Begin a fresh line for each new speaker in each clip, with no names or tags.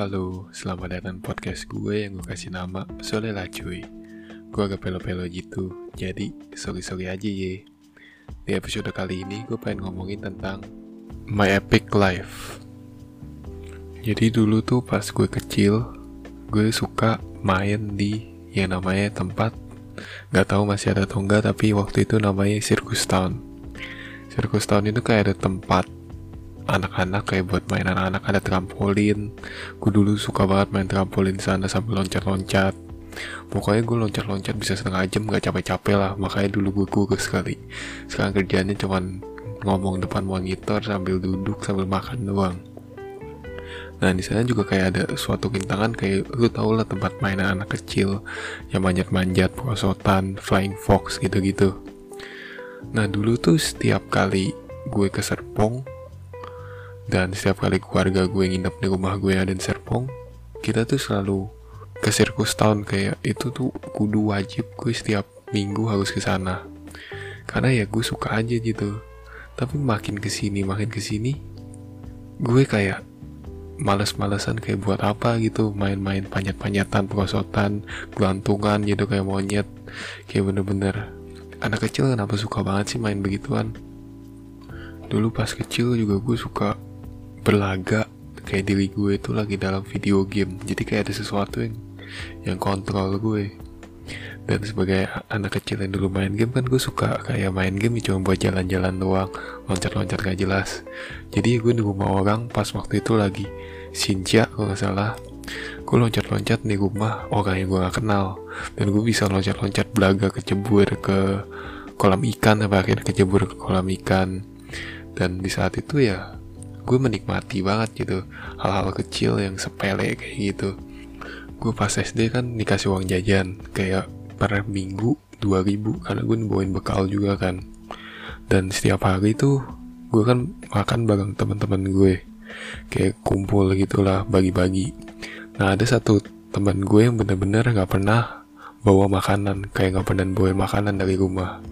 Halo, selamat datang podcast gue yang gue kasih nama Soleh lah cuy. Gue agak pelo-pelo gitu, jadi sorry-sorry aja ye Di episode kali ini gue pengen ngomongin tentang My Epic Life. Jadi dulu tuh pas gue kecil, gue suka main di yang namanya tempat Gak tahu masih ada atau enggak, tapi waktu itu namanya Circus Town. Circus Town itu kayak ada tempat anak-anak kayak buat main anak-anak ada trampolin. Gue dulu suka banget main trampolin sana sambil loncat-loncat. Pokoknya gue loncat-loncat bisa setengah jam gak capek-capek lah. Makanya dulu gue kurus sekali sekarang kerjanya cuman ngomong depan monitor sambil duduk sambil makan doang. Nah di sana juga kayak ada suatu rintangan kayak lu tau lah tempat mainan anak kecil yang manjat-manjat, perosotan, flying fox gitu-gitu. Nah dulu tuh setiap kali gue ke Serpong dan setiap kali keluarga gue nginep di rumah gue ada di Serpong, kita tuh selalu ke sirkus tahun kayak itu tuh kudu wajib gue setiap minggu harus ke sana. Karena ya gue suka aja gitu. Tapi makin ke sini makin ke sini, gue kayak males-malesan kayak buat apa gitu main-main panjat-panjatan perosotan gelantungan gitu kayak monyet kayak bener-bener anak kecil kenapa suka banget sih main begituan dulu pas kecil juga gue suka berlaga kayak diri gue itu lagi dalam video game. Jadi kayak ada sesuatu yang yang kontrol gue. Dan sebagai anak kecil yang dulu main game kan gue suka kayak main game cuma buat jalan-jalan doang. Loncat-loncat gak jelas. Jadi gue di rumah orang pas waktu itu lagi Sinja kalau nggak salah. Gue loncat-loncat di rumah orang yang gue gak kenal. Dan gue bisa loncat-loncat belaga kecebur ke kolam ikan sampai akhirnya kecebur ke kolam ikan. Dan di saat itu ya gue menikmati banget gitu hal-hal kecil yang sepele kayak gitu. Gue pas SD kan dikasih uang jajan kayak per minggu 2000 karena gue bawain bekal juga kan. Dan setiap hari tuh gue kan makan bareng teman-teman gue kayak kumpul gitulah bagi-bagi. Nah ada satu teman gue yang bener-bener gak pernah bawa makanan kayak gak pernah bawa makanan dari rumah.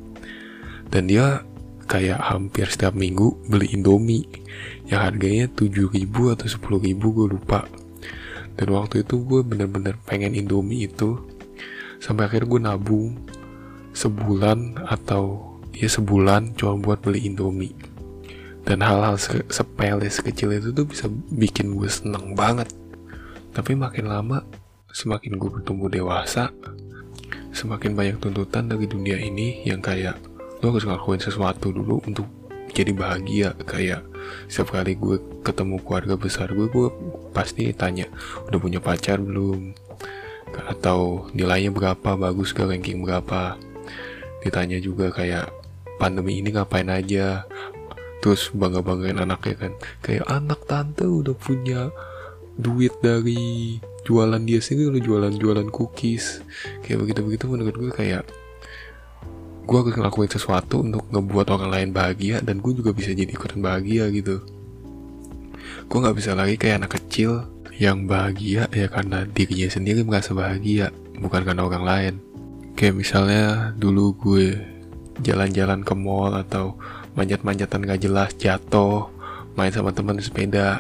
Dan dia kayak hampir setiap minggu beli Indomie. Yang harganya 7000 atau 10000 gue lupa. Dan waktu itu gue bener-bener pengen Indomie itu. Sampai akhir gue nabung sebulan atau ya sebulan cuma buat beli Indomie. Dan hal-hal se sepele sekecil itu tuh bisa bikin gue seneng banget. Tapi makin lama semakin gue bertumbuh dewasa semakin banyak tuntutan dari dunia ini yang kayak lo harus ngelakuin sesuatu dulu untuk jadi bahagia. Kayak setiap kali gue ketemu keluarga besar gue gue pasti tanya udah punya pacar belum? Atau nilainya berapa? Bagus gak? Ranking berapa? Ditanya juga kayak pandemi ini ngapain aja? Terus bangga banggain anaknya kan. Kayak anak tante udah punya duit dari jualan dia sendiri udah jualan jualan cookies. Kayak begitu begitu menurut gue kayak gue harus ngelakuin sesuatu untuk ngebuat orang lain bahagia dan gue juga bisa jadi ikutan bahagia gitu. Gue nggak bisa lagi kayak anak kecil yang bahagia ya karena dirinya sendiri merasa bahagia bukan karena orang lain. Kayak misalnya dulu gue jalan-jalan ke mall atau manjat-manjatan gak jelas jatuh main sama teman sepeda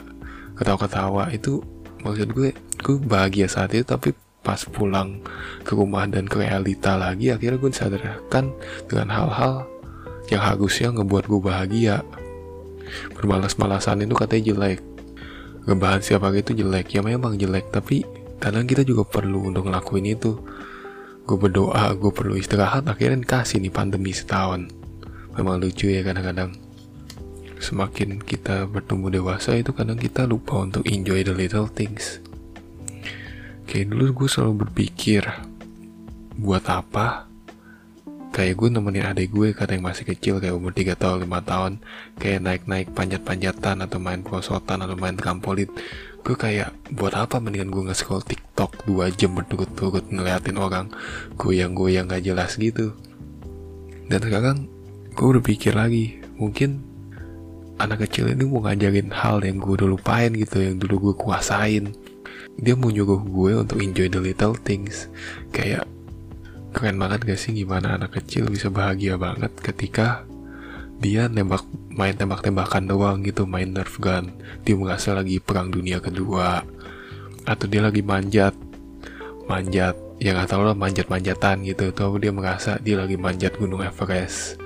ketawa-ketawa itu maksud gue gue bahagia saat itu tapi pas pulang ke rumah dan ke realita lagi akhirnya gue sadarkan dengan hal-hal yang harusnya ngebuat gue bahagia. Bermalas-malasan itu katanya jelek. Ngebahan siapa itu jelek. Ya memang jelek tapi kadang kita juga perlu untuk ngelakuin itu. Gue berdoa gue perlu istirahat akhirnya kasih nih pandemi setahun. Memang lucu ya kadang-kadang. Semakin kita bertumbuh dewasa itu kadang kita lupa untuk enjoy the little things kayak dulu gue selalu berpikir buat apa? Kayak gue nemenin adik gue kata yang masih kecil kayak umur 3 tahun 5 tahun kayak naik-naik panjat-panjatan atau main prosotan atau main trampolin. Gue kayak buat apa mendingan gue nge-scroll tiktok 2 jam berturut-turut ngeliatin orang goyang-goyang gak jelas gitu? Dan sekarang gue udah pikir lagi mungkin anak kecil ini mau ngajarin hal yang gue udah lupain gitu yang dulu gue kuasain dia mau nyuruh gue untuk enjoy the little things. Kayak keren banget gak sih gimana anak kecil bisa bahagia banget ketika dia nembak main tembak-tembakan doang gitu main nerf gun. Dia merasa lagi perang dunia kedua. Atau dia lagi manjat manjat ya nggak tahu lah manjat-manjatan gitu. Atau dia merasa dia lagi manjat gunung Everest.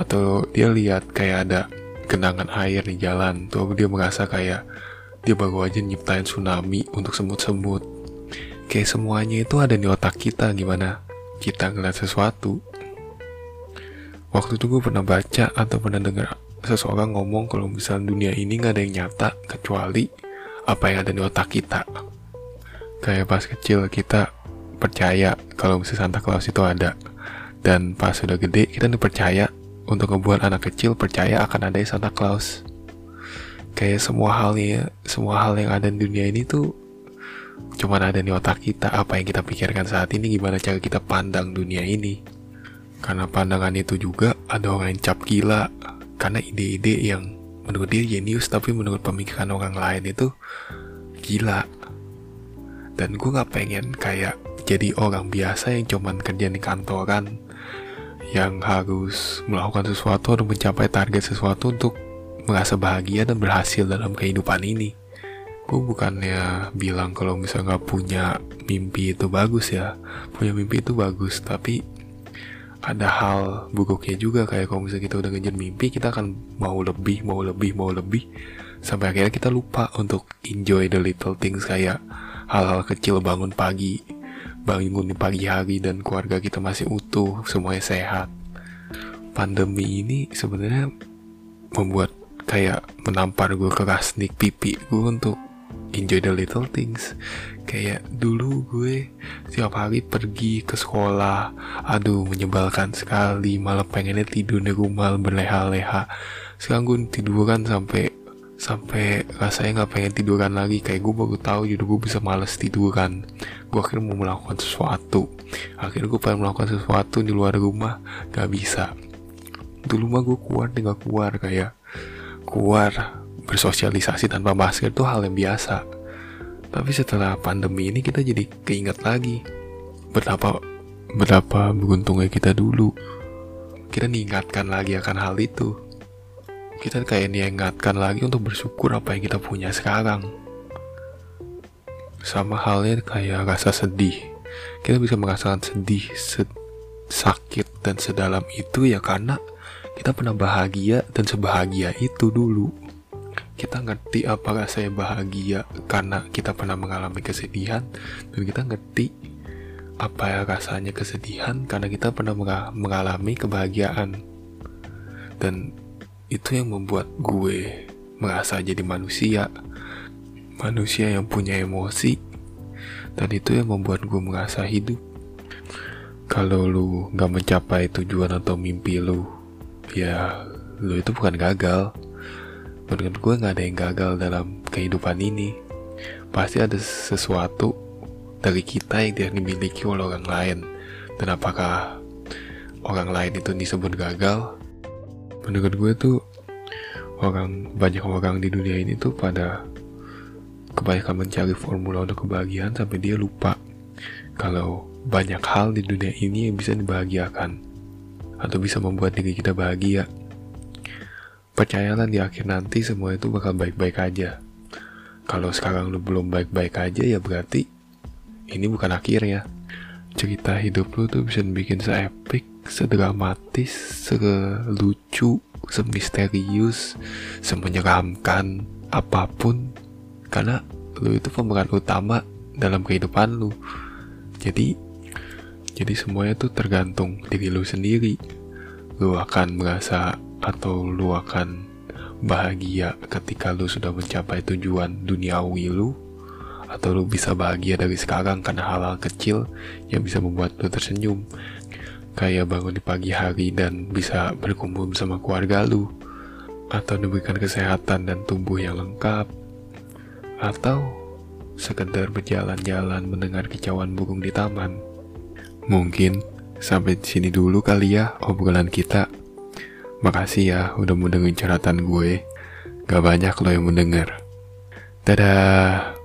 Atau dia lihat kayak ada genangan air di jalan. Tuh dia merasa kayak dia baru aja nyiptain tsunami untuk semut-semut. Kayak semuanya itu ada di otak kita gimana kita ngeliat sesuatu. Waktu itu gue pernah baca atau pernah dengar seseorang ngomong kalau misalnya dunia ini nggak ada yang nyata kecuali apa yang ada di otak kita. Kayak pas kecil kita percaya kalau misalnya Santa Claus itu ada. Dan pas sudah gede kita tuh percaya untuk ngebuat anak kecil percaya akan ada Santa Claus kayak semua halnya semua hal yang ada di dunia ini tuh cuman ada di otak kita. Apa yang kita pikirkan saat ini gimana cara kita pandang dunia ini. Karena pandangan itu juga ada orang yang cap gila. Karena ide-ide yang menurut dia jenius tapi menurut pemikiran orang lain itu gila. Dan gue gak pengen kayak jadi orang biasa yang cuman kerja di kantoran yang harus melakukan sesuatu atau mencapai target sesuatu untuk merasa bahagia dan berhasil dalam kehidupan ini. Gue bukannya bilang kalau misalnya gak punya mimpi itu bagus ya, punya mimpi itu bagus, tapi ada hal buruknya juga. Kayak kalau misalnya kita udah ngejar mimpi kita akan mau lebih mau lebih mau lebih. Sampai akhirnya kita lupa untuk enjoy the little things kayak hal-hal kecil bangun pagi bangun di pagi hari dan keluarga kita masih utuh semuanya sehat. Pandemi ini sebenarnya membuat kayak menampar gue keras sneak pipi gue untuk enjoy the little things. Kayak dulu gue tiap hari pergi ke sekolah aduh menyebalkan sekali malah pengennya tidur di rumah berleha-leha. Sekarang gue tiduran sampai sampai rasanya nggak pengen tiduran lagi. Kayak gue baru tahu jadi gue bisa males tiduran. Gue akhirnya mau melakukan sesuatu. Akhirnya gue pengen melakukan sesuatu di luar rumah. Gak bisa. Dulu mah gue keluar tinggal keluar kayak keluar bersosialisasi tanpa masker itu hal yang biasa tapi setelah pandemi ini kita jadi keinget lagi betapa betapa beruntungnya kita dulu. Kita diingatkan lagi akan hal itu. Kita kayak diingatkan lagi untuk bersyukur apa yang kita punya sekarang. Sama halnya kayak rasa sedih. Kita bisa merasakan sedih, sed sakit dan sedalam itu ya karena kita pernah bahagia dan sebahagia itu dulu. Kita ngerti apa rasanya bahagia karena kita pernah mengalami kesedihan. Dan kita ngerti apa ya rasanya kesedihan karena kita pernah mengalami kebahagiaan. Dan itu yang membuat gue merasa jadi manusia. Manusia yang punya emosi. Dan itu yang membuat gue merasa hidup. Kalau lu gak mencapai tujuan atau mimpi lu ya lu itu bukan gagal. Menurut gue nggak ada yang gagal dalam kehidupan ini. Pasti ada sesuatu dari kita yang tidak dimiliki oleh orang lain. Dan apakah orang lain itu disebut gagal? Menurut gue tuh orang banyak orang di dunia ini tuh pada kebanyakan mencari formula untuk kebahagiaan sampai dia lupa kalau banyak hal di dunia ini yang bisa dibahagiakan atau bisa membuat diri kita bahagia percayalah di akhir nanti semua itu bakal baik-baik aja. Kalau sekarang lu belum baik-baik aja ya berarti ini bukan akhirnya. Cerita hidup lu tuh bisa bikin seepik, sedramatis, selucu, semisterius, semenyeramkan apa pun karena lu itu pemeran utama dalam kehidupan lu. Jadi jadi semuanya tuh tergantung diri lu sendiri. Lu akan merasa atau lu akan bahagia ketika lu sudah mencapai tujuan duniawi lu. Atau lu bisa bahagia dari sekarang karena hal-hal kecil yang bisa membuat lu tersenyum. Kayak bangun di pagi hari dan bisa berkumpul bersama keluarga lu. Atau diberikan kesehatan dan tubuh yang lengkap. Atau sekedar berjalan-jalan mendengar kicauan burung di taman mungkin sampai sini dulu kali ya obrolan kita Makasih ya udah mau dengerin curhatan gue. Gak banyak lo yang mendengar. Dadah.